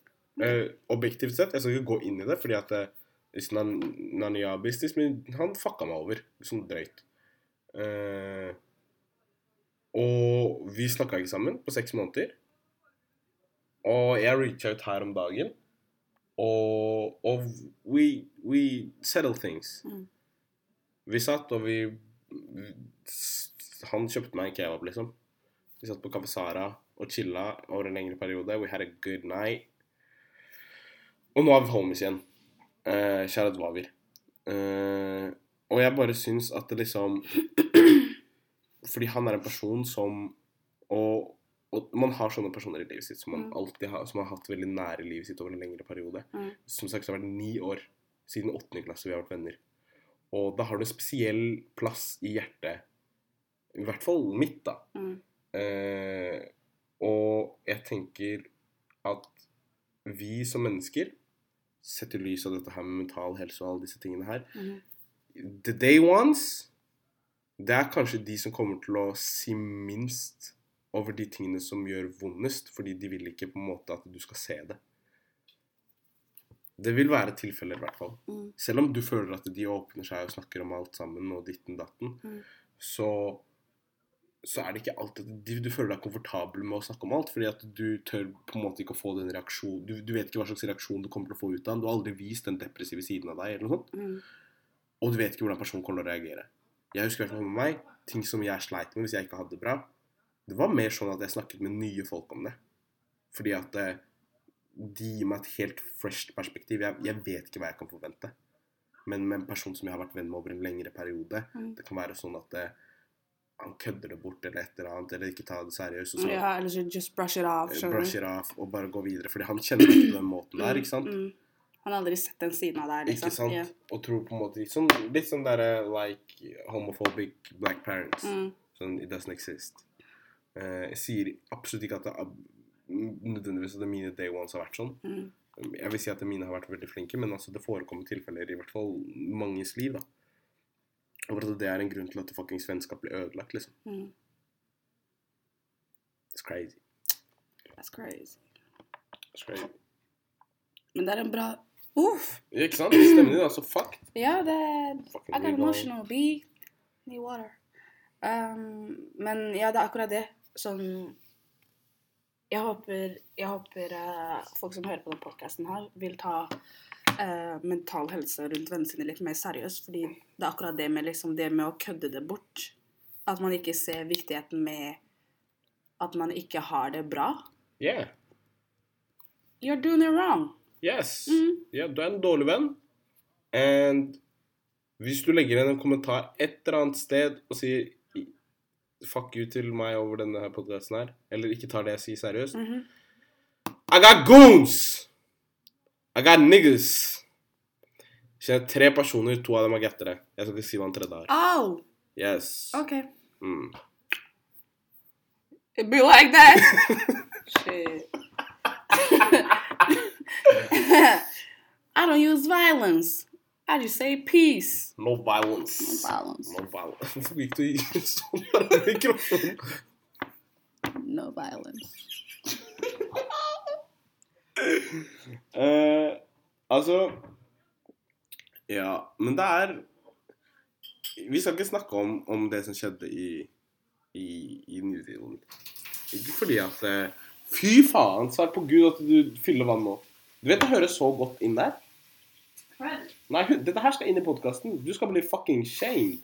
Eh, objektivt sett. Jeg skal ikke gå inn i det, fordi at eh, it's nan- none of your business, men han fucka meg over. Sånn drøyt. Eh, og vi snakka ikke sammen på seks måneder. Og jeg reacha ut her om dagen. Og, og we, we settle things. Mm. Vi satt, og vi Han kjøpte meg en kebab, liksom. Vi satt på Kaffe Sara og chilla over en lengre periode. We had a good night. Og nå er vi homies igjen. Eh, Kjære Dvavir. Eh, og jeg bare syns at det liksom Fordi han er en person som Og, og man har sånne personer i livet sitt som man Mm. alltid har Som har hatt veldig nære livet sitt over en lengre periode. Mm. Som sagt så har det vært ni år siden åttende klasse vi har vært venner. Og da har du en spesiell plass i hjertet. I hvert fall mitt, da. Mm. Eh, og jeg tenker at vi som mennesker, sett i lys av dette her med mental helse og alle disse tingene her Mhm. The day ones, det er kanskje de som kommer til å si minst over de tingene som gjør vondest, fordi de vil ikke på en måte at du skal se det. Det vil være tilfeller, i hvert fall. Mm. Selv om du føler at de åpner seg og snakker om alt sammen og ditten datten, Mm. så, så er det ikke alltid du, du føler deg komfortabel med å snakke om alt, fordi at du tør på en måte ikke å få den reaksjonen du, du vet ikke hva slags reaksjon du kommer til å få ut av den. Du har aldri vist den depressive siden av deg, eller noe sånt. Mm. Og du vet ikke hvordan personen kommer til å reagere. Jeg husker med meg, ting som jeg sleit med hvis jeg ikke hadde det bra. Det var mer sånn at jeg snakket med nye folk om det. Fordi at eh, de gir meg et helt fresh perspektiv. Jeg, jeg vet ikke hva jeg kan forvente. Men med en person som jeg har vært venn med over en lengre periode, Mm. det kan være sånn at eh, han kødder det bort eller et eller annet, eller ikke tar det seriøst. Og så Ja, eller så just brush it off. eh, brush it off og bare gå videre. Fordi han kjenner ikke den måten der, ikke sant? Mm. Han har aldri sett den siden av deg, liksom. Ikke sant? Yeah. Og tror på en måte sånn, Litt sånn derre like homophobic black parents. Mm. Sånn it doesn't exist. Uh, jeg sier absolutt ikke at det er nødvendigvis at mine day ones har vært sånn. Mm. Jeg vil si at mine har vært veldig flinke, men altså det forekommer tilfeller, i hvert fall manges liv, da. Og at det er en grunn til at fuckings vennskap blir ødelagt, liksom. Mm. It's crazy. That's crazy. It's crazy. Men det er en bra Uff! Ikke sant? Stemmen din er så fucked. Ja, det I got emotional, B. Need water. Um, men ja, det er akkurat det. Sånn Jeg håper, jeg håper uh, folk som hører på denne podkasten her, vil ta eh, mental helse rundt vennene sine litt mer seriøst. Fordi det er akkurat det med, liksom, det med å kødde det bort. At man ikke ser viktigheten med at man ikke har det bra. Yeah. You're doing it wrong. Yes. Mhm. Yeah, du er en dårlig venn. And hvis du legger igjen en kommentar et eller annet sted og sier fuck you til meg over denne podkasten her, eller ikke tar det jeg sier seriøst Mhm. I got goons! I got niggas! Kjenner tre personer, to av dem er gattere. Jeg skal ikke si hva den tredje er. Oh, Yes. okay. Mm. It be like that. Shit. I don't use violence. I just say peace. No violence. No violence. No violence. Hvorfor gikk du i sånn på mikrofonen? No violence. Eh, altså Ja, men det er Vi skal ikke snakke om, om det som skjedde i, i, i New Zealand. Ikke fordi at eh, Fy faen, svar på Gud at du fyller vann nå. Du vet det høres så godt inn der. Nei, dette her skal inn i podkasten. Du skal bli fucking shamed.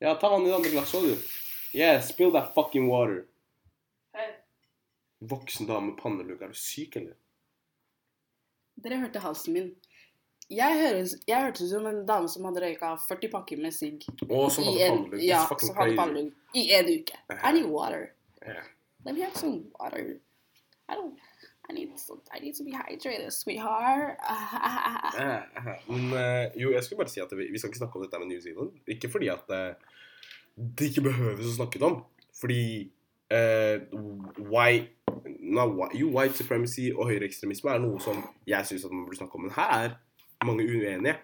Ja, ta vann i det andre glasset du. Yeah, spill that fucking water. Voksen dame med pannelugg. Er du syk, eller? Dere hørte halsen min. Jeg høres, jeg hørtes ut som en dame som hadde røyka 40 pakker med sigg Å, som i hadde en, ja, som hadde pannelugg i en uke. I need water. Yeah. Let me have some water. I don't. I need. Some, I need to be hydrated, sweetheart. Men eh, jo, jeg skulle bare si at vi, vi skal ikke snakke om dette med New Zealand. Ikke fordi at eh, det ikke behøves å snakke om. Fordi uh, white, white, jo, white supremacy og høyreekstremisme er noe som jeg syns man burde snakke om. Men her er mange uenige.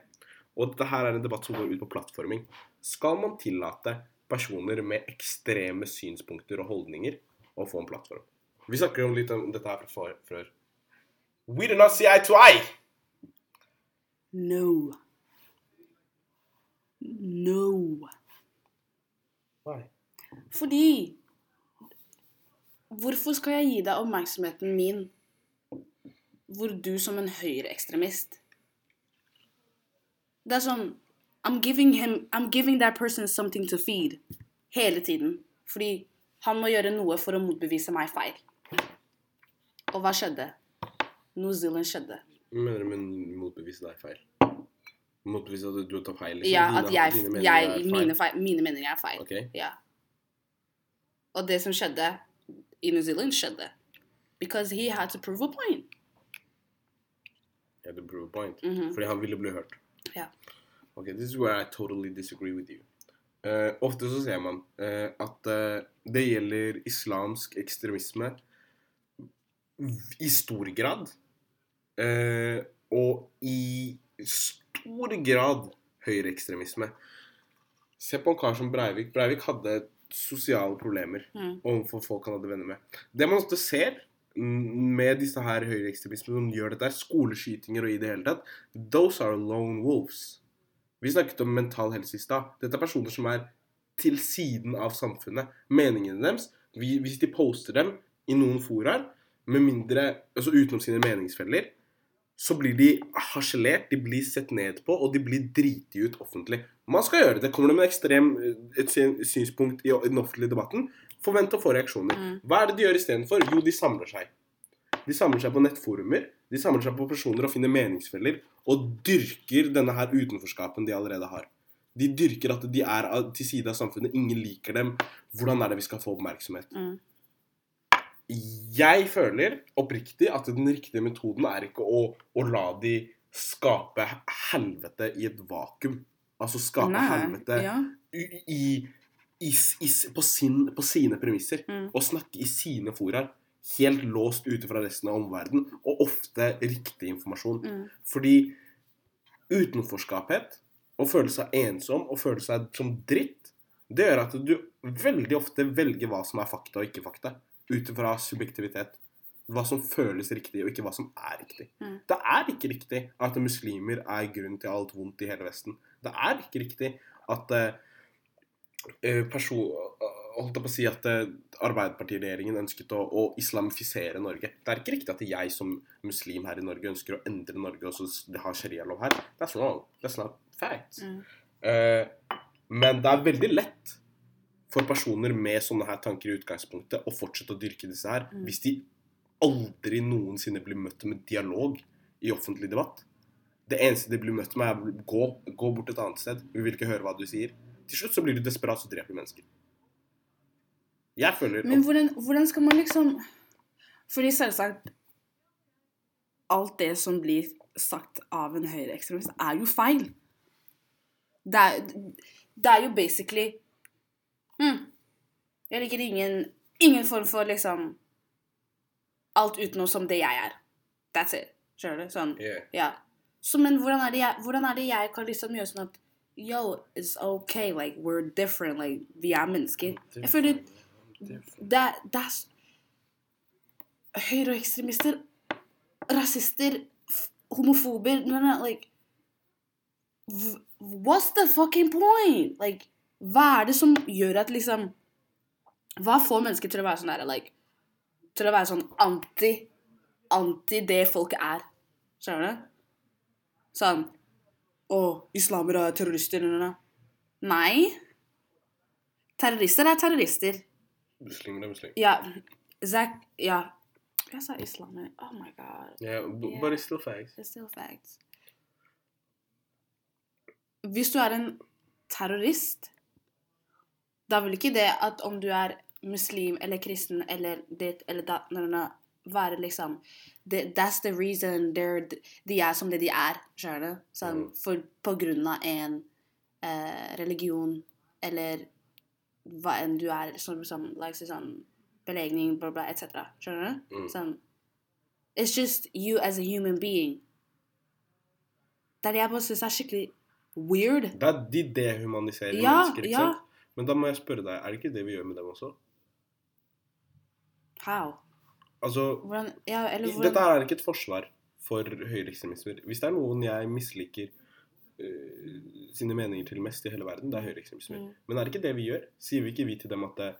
Og dette her er en debatt som går ut på plattforming. Skal man tillate personer med ekstreme synspunkter og holdninger å få en plattform? Vi snakker jo litt om dette her fra før. We do not see eye to eye! no. No. Why? Fordi Hvorfor skal jeg gi deg oppmerksomheten min hvor du som en høyreekstremist Det er sånn I'm giving him I'm giving that person something to feed hele tiden. Fordi han må gjøre noe for å motbevise meg feil. Og hva skjedde? New Zealand skjedde. Hva mener du med motbevise deg feil? Motbevise at du tar feil? liksom? Ja, Dine- at jeg, dine meninger jeg mine, feil, mine meninger er feil. Okay. Ja. Og det som skjedde New Zealand, skjedde. Because he had to prove a point. He had to prove a point. Mhm. Fordi han ville bli hørt. Ja. Ok, this is where I totally disagree with you. Uh, ofte så ser man uh, at uh, det gjelder islamsk ekstremisme i stor grad. og i stor grad høyreekstremisme. Se på en kar som Breivik. Breivik hadde sosiale problemer Mm. overfor folk han hadde venner med. Det man ofte ser med disse her høyreekstremistene som gjør dette, er skoleskytinger og i det hele tatt, those are lone wolves. Vi snakket om mental helse i stad. Dette er personer som er til siden av samfunnet. Meningene deres, hvis de poster dem i noen foraer, med mindre, altså utenom sine meningsfeller, så blir de harselert, de blir sett ned på, og de blir driti ut offentlig. Man skal gjøre det. Kommer det med ekstrem, et syn- synspunkt i, i den offentlige debatten, forvent å få reaksjoner. Mm. Hva er det de gjør istedenfor? Jo, de samler seg. De samler seg på nettforumer, de samler seg på personer og finner meningsfeller, og dyrker denne her utenforskapen de allerede har. De dyrker at de er til side av samfunnet, ingen liker dem. Hvordan er det vi skal få oppmerksomhet? Mm. Jeg føler oppriktig at den riktige metoden er ikke å, å la de skape helvete i et vakuum. Altså skape Nei, helvete ja. i, i, i, på, sin, på sine premisser. Mm. Og snakke i sine foraer. Helt låst ute fra resten av omverdenen. Og ofte riktig informasjon. Mm. Fordi utenforskaphet, å føle seg ensom og føle seg som dritt, det gjør at du veldig ofte velger hva som er fakta og ikke fakta. Ut ifra subjektivitet. Hva som føles riktig, og ikke hva som er riktig. Mm. Det er ikke riktig at muslimer er grunn til alt vondt i hele Vesten. Det er ikke riktig at eh, eh, person, holdt jeg på å si at eh, Arbeiderpartiregjeringen ønsket å, å islamifisere Norge. Det er ikke riktig at jeg som muslim her i Norge ønsker å endre Norge og så ha sharialov her. That's wrong. That's not fact. Mm. Eh, men det er veldig lett for personer med sånne her tanker i utgangspunktet å fortsette å dyrke disse her, Mm. hvis de aldri noensinne blir møtt med dialog i offentlig debatt. Det eneste de blir møtt med, er gå, gå bort et annet sted. Vi vil ikke høre hva du sier. Til slutt så blir du desperat og dreper mennesker. Jeg føler Men hvordan, hvordan skal man liksom Fordi selvsagt Alt det som blir sagt av en høyreekstremist, er jo feil. Det er, det er jo basically hm, Jeg liker ingen, ingen form for liksom Alt utenom som det jeg er. That's it. Skjønner du? Sånn. Yeah. Ja. Så, men hvordan er, det jeg, hvordan er det jeg kan liksom gjøre sånn at Yo, it's okay. Like, we're different. Like, vi er mennesker. Jeg føler det, det er Høyreekstremister, rasister, homofober like, What's the fucking point? Like, hva er det som gjør at liksom Hva får mennesker til å være sånn der, like, Til å være sånn anti Anti det folket er. Skjønner du? Sånn Å, islamere er terrorister. eller noe no. Nei. Terrorister er terrorister. Muslimer er muslimer. Ja, Zack Ja. Jeg sa islamer. Oh my god. Yeah, but Yeah. it's still facts. It's still facts. Hvis du er en terrorist, da vil ikke det at om du er muslim eller kristen eller ditt eller datt no, no, no, være liksom det, That's the reason they're, de er som det de er. Skjønner du? Sånn, Mm. for, på grunn av en eh, religion eller hva enn du er, som, som like, sånn belegning, bla, bla, etc. Skjønner du? Mm. Sånn It's just you as a human being. Det er det jeg bare syns er skikkelig weird. Det er de dehumaniserer Ja, mennesker, ikke ja. sant? Men da må jeg spørre deg, er det ikke det vi gjør med dem også? How? Altså, Hvordan Ja, eller hvordan Dette er ikke et forsvar for høyreekstremismer. Hvis det er noen jeg misliker uh, sine meninger til mest i hele verden, det er høyreekstremismer. Mm. Men er det ikke det vi gjør? Sier vi ikke vi til dem at det,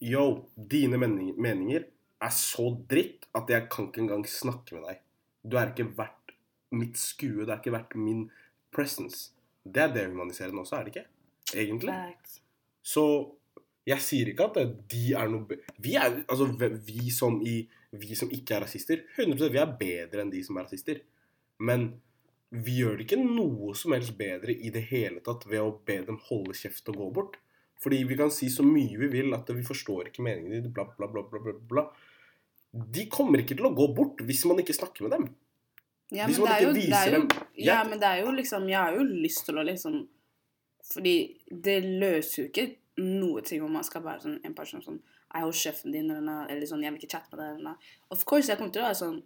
Yo, dine meninger er så dritt at jeg kan ikke engang snakke med deg. Du er ikke verdt mitt skue. Du er ikke verdt min presence. Det er dehumaniserende også, er det ikke? Egentlig. Facts. Så jeg sier ikke at de er noe Vi er altså vi som i Vi som ikke er rasister, 100% vi er bedre enn de som er rasister. Men vi gjør det ikke noe som helst bedre i det hele tatt ved å be dem holde kjeft og gå bort. Fordi vi kan si så mye vi vil at vi forstår ikke meningen din, bla, bla, bla, bla, bla, bla. De kommer ikke til å gå bort hvis man ikke snakker med dem. Ja, men det er jo, det er Ja, men det er jo liksom Jeg har jo lyst til å liksom Fordi det løser jo ikke noe ting om man skal være sånn en person sånn Jeg holder sjefen din, eller, noe, eller sånn Jeg vil ikke chatte med deg, eller noe. Of course, jeg kommer til å være sånn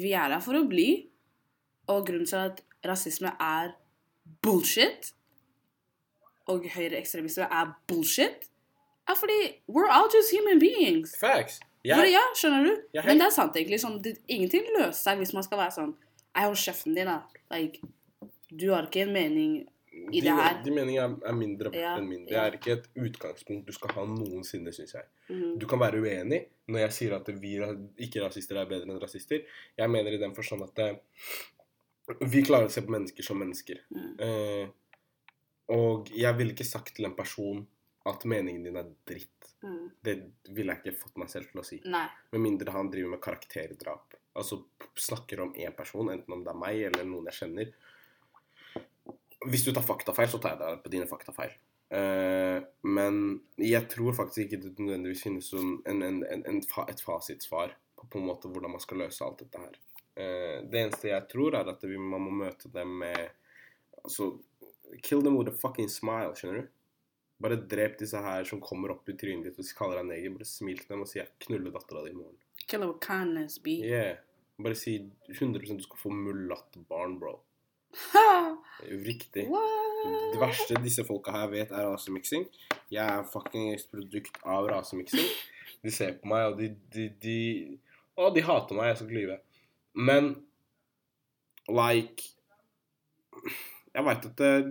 Vi er her for å bli. Og grunnen til at rasisme er bullshit, og høyreekstremisme er bullshit, er fordi we're all just human beings. Facts. Hvor, ja, skjønner du? Er Men det er sant, egentlig. Sånn, det, ingenting løser seg hvis man skal være sånn Jeg holder sjefen din, da. Like, du har ikke en mening i de, det her. De meningene er, er mindre verdt Ja, enn min. Det er ikke et utgangspunkt du skal ha noensinne, syns jeg. Mm. Du kan være uenig når jeg sier at vi ikke-rasister er bedre enn rasister. Jeg mener i den forstand at det, vi klarer å se på mennesker som mennesker. Mm. Eh, og jeg ville ikke sagt til en person at meningen din er dritt. Mm. Det ville jeg ikke fått meg selv til å si. Nei. Med mindre han driver med karakterdrap. Altså snakker om én person, enten om det er meg eller noen jeg kjenner. Hvis du tar faktafeil, så tar jeg deg på dine faktafeil. Uh, men jeg tror faktisk ikke det nødvendigvis finnes en, en, en, en fa et fasitsvar på, på en måte hvordan man skal løse alt dette her. Uh, det eneste jeg tror, er at vi, man må møte dem med Altså Kill them with a fucking smile, skjønner du? Bare drep disse her som kommer opp i trynet ditt og kaller deg neger. Bare smil til dem og si 'jeg knuller dattera di i morgen'. Kill them with kindness, be. Yeah. Bare si 100 du skal få mulattbarn, bro. Ha! Riktig. What? Det verste disse folka her vet, er rasemiksing. Jeg er fucking produkt av rasemiksing. De ser på meg, og de, de, de Å, de hater meg. Jeg skal ikke lyve. Men like Jeg veit at uh,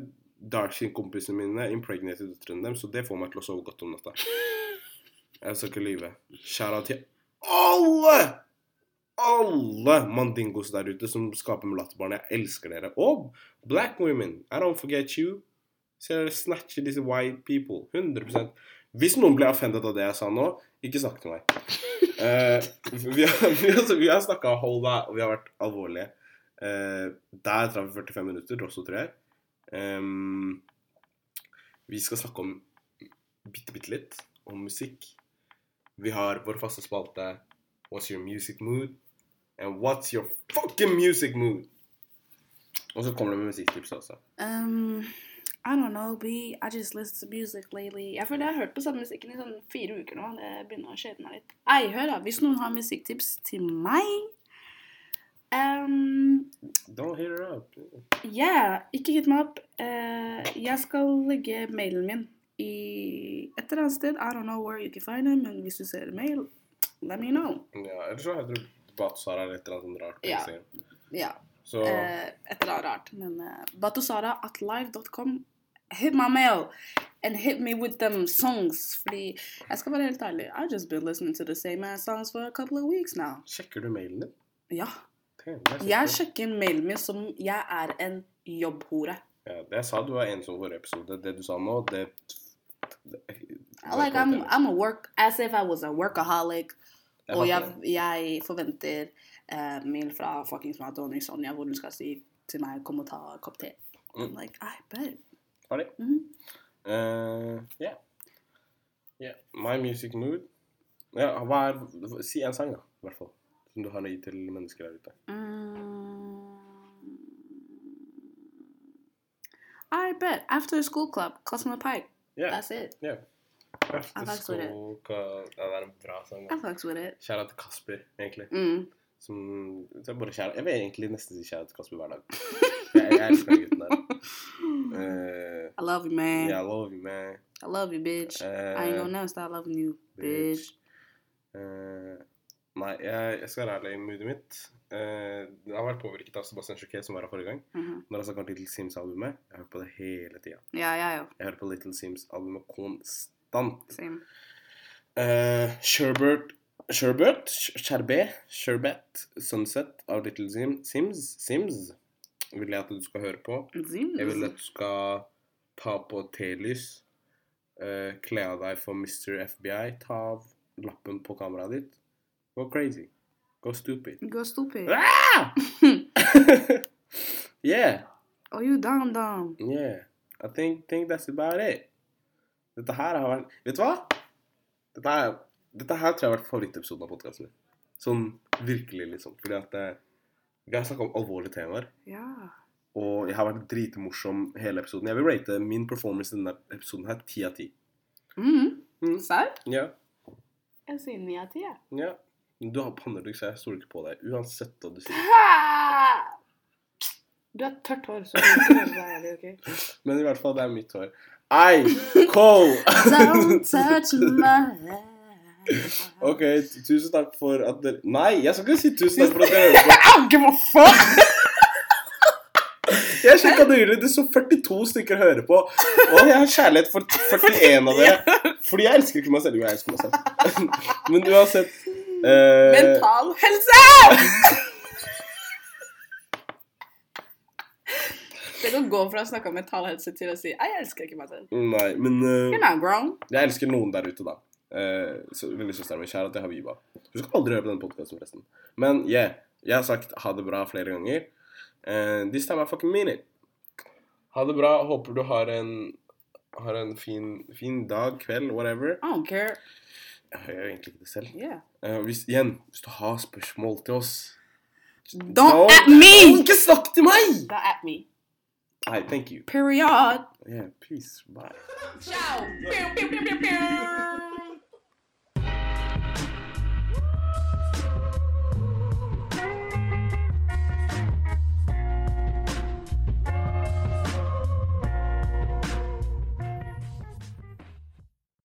darkskin-kompisene mine impregnated døtrene dem, så det får meg til å sove godt om natta. Jeg skal ikke lyve. Shout-out til alle! Alle mandingos der ute som skaper mulattbarn. Jeg elsker dere. Og black women. I don't forget you. Så dere snatcher disse white people. 100% Hvis noen ble offended av det jeg sa nå, ikke snakk til meg. Uh, vi har, vi har, vi har snakka og vi har vært alvorlige. Uh, der traff vi 45 minutter også, tror jeg. Um, vi skal snakke om bitte, bitte litt om musikk. Vi har vår faste spalte What's your music mood? And what's your fucking music mood? Og så kommer det med musikktips også. Um, I don't know, B. I just listen to music lately. Jeg føler jeg har hørt på samme musikken i sånn fire uker nå. Det begynner å kjede meg litt. Ei, hør da. Hvis noen har musikktips til meg um, Don't hit her up. Yeah, ikke hit meg opp. Uh, jeg skal legge mailen min i et eller annet sted. I don't know where you can find them, men hvis du ser mail, let me know. Ja, Eller så heter du Batsara eller et eller annet sånt rart. Ja. Ja, Så eh, et eller annet rart. Men uh, batusara at live.com. Hit my mail and hit me with them songs. Fordi jeg skal være helt ærlig, I've just been listening to the same ass songs for a couple of weeks now. sjekker du mailen din? Ja. Damn, Jeg kjekt. sjekker mailen min som jeg er en jobbhore. Ja, det jeg sa du var ensom for episode. Det du sa nå, det, det det like I'm, I'm a work as if I was a workaholic. Jeg Og jeg, jeg forventer eh, mail fra fuckings Madonna Sonja hvor hun skal si til meg 'kom og ta en kopp te'. I'm Mm. like, I bet. Ferdig? -hmm. uh, ja. yeah. My music mood. Ja, hva er Si en sang, da, i hvert fall. Som du har å gi til mennesker der ute. Mm. I bet. After school club, Cosmo Pike. Yeah. That's it. ja. Hva- Ja, det er en bra sang. I da. fucks with it. Kjære til Kasper, egentlig. Mm. Som, bare kjære. Jeg vil egentlig nesten si kjære til Kasper hver dag. Jeg, jeg elsker den gutten der. Uh, I love you, man. yeah, I love you, man. I love you, bitch. I ain't Eh, gonna never stop loving you, bitch. eh, nei, jeg, jeg skal være ærlig i moodet mitt. Uh, jeg har vært påvirket av Sebastian Choquet, som var her forrige gang. Mhm. Når jeg snakket om Little Sims-albumet. Jeg har hørt på det hele tida. Ja, ja, ja. Jeg hører på Little Sims-albumet konstant. Same. Uh, Sherbert Sherbet? Sherbet? Sherbet Sunset av Little Sim, Sims Sims vil jeg at du skal høre på. Sims. Jeg vil at du skal ta på telys. Uh, kle av deg for Mr. FBI. Ta av lappen på kameraet ditt. Go crazy. Go stupid. Go stupid. Ah! yeah. Oh, you dumb dumb. Yeah. I think, think that's about it. Dette her har vært Vet du hva? Dette, her, dette her tror jeg har vært favorittepisoden av podkasten min. Sånn virkelig, liksom. Fordi at eh, vi har snakka om alvorlige temaer. Ja. Og jeg har vært dritmorsom hele episoden. Jeg vil rate min performance i denne episoden her ti av ti. Mm. Mm. Serr? Ja. Jeg sier ni av ti, jeg. ja. Du har pannelugg, så jeg stoler ikke på deg. Uansett hva du sier. Du har tørt hår, så du ikke hører deg ærlig, ok? Men i hvert fall, det er mitt hår. Ei! call Don't touch my OK, tusen takk for at dere Nei, jeg skal ikke si tusen takk for at dere hører på. I don't give a fuck! Jeg sjekka nylig, det så 42 stykker hører på. Og jeg har kjærlighet for 41 av dere. Fordi jeg elsker ikke meg selv. Jo, jeg elsker meg selv. Men uansett uh... Mental helse! Kan gå fra å snakke om mental helse til å si jeg elsker ikke meg selv. Nei, men uh, jeg elsker noen der ute, da. Uh, Lillesøsteren min. Kjære til Habiba. Hun skal aldri høre på denne podkasten, forresten. Men yeah, jeg har sagt ha det bra flere ganger. Uh, this time I fucking mean it. Ha det bra. Håper du har en, har en fin, fin dag, kveld, whatever. I don't care. Jeg gjør egentlig ikke det selv. Yeah. Uh, hvis, igjen, hvis du har spørsmål til oss Don't at me! Ikke snakk til meg! Don't at me. Nei, thank you. Period. Yeah, peace. Bye. Ciao.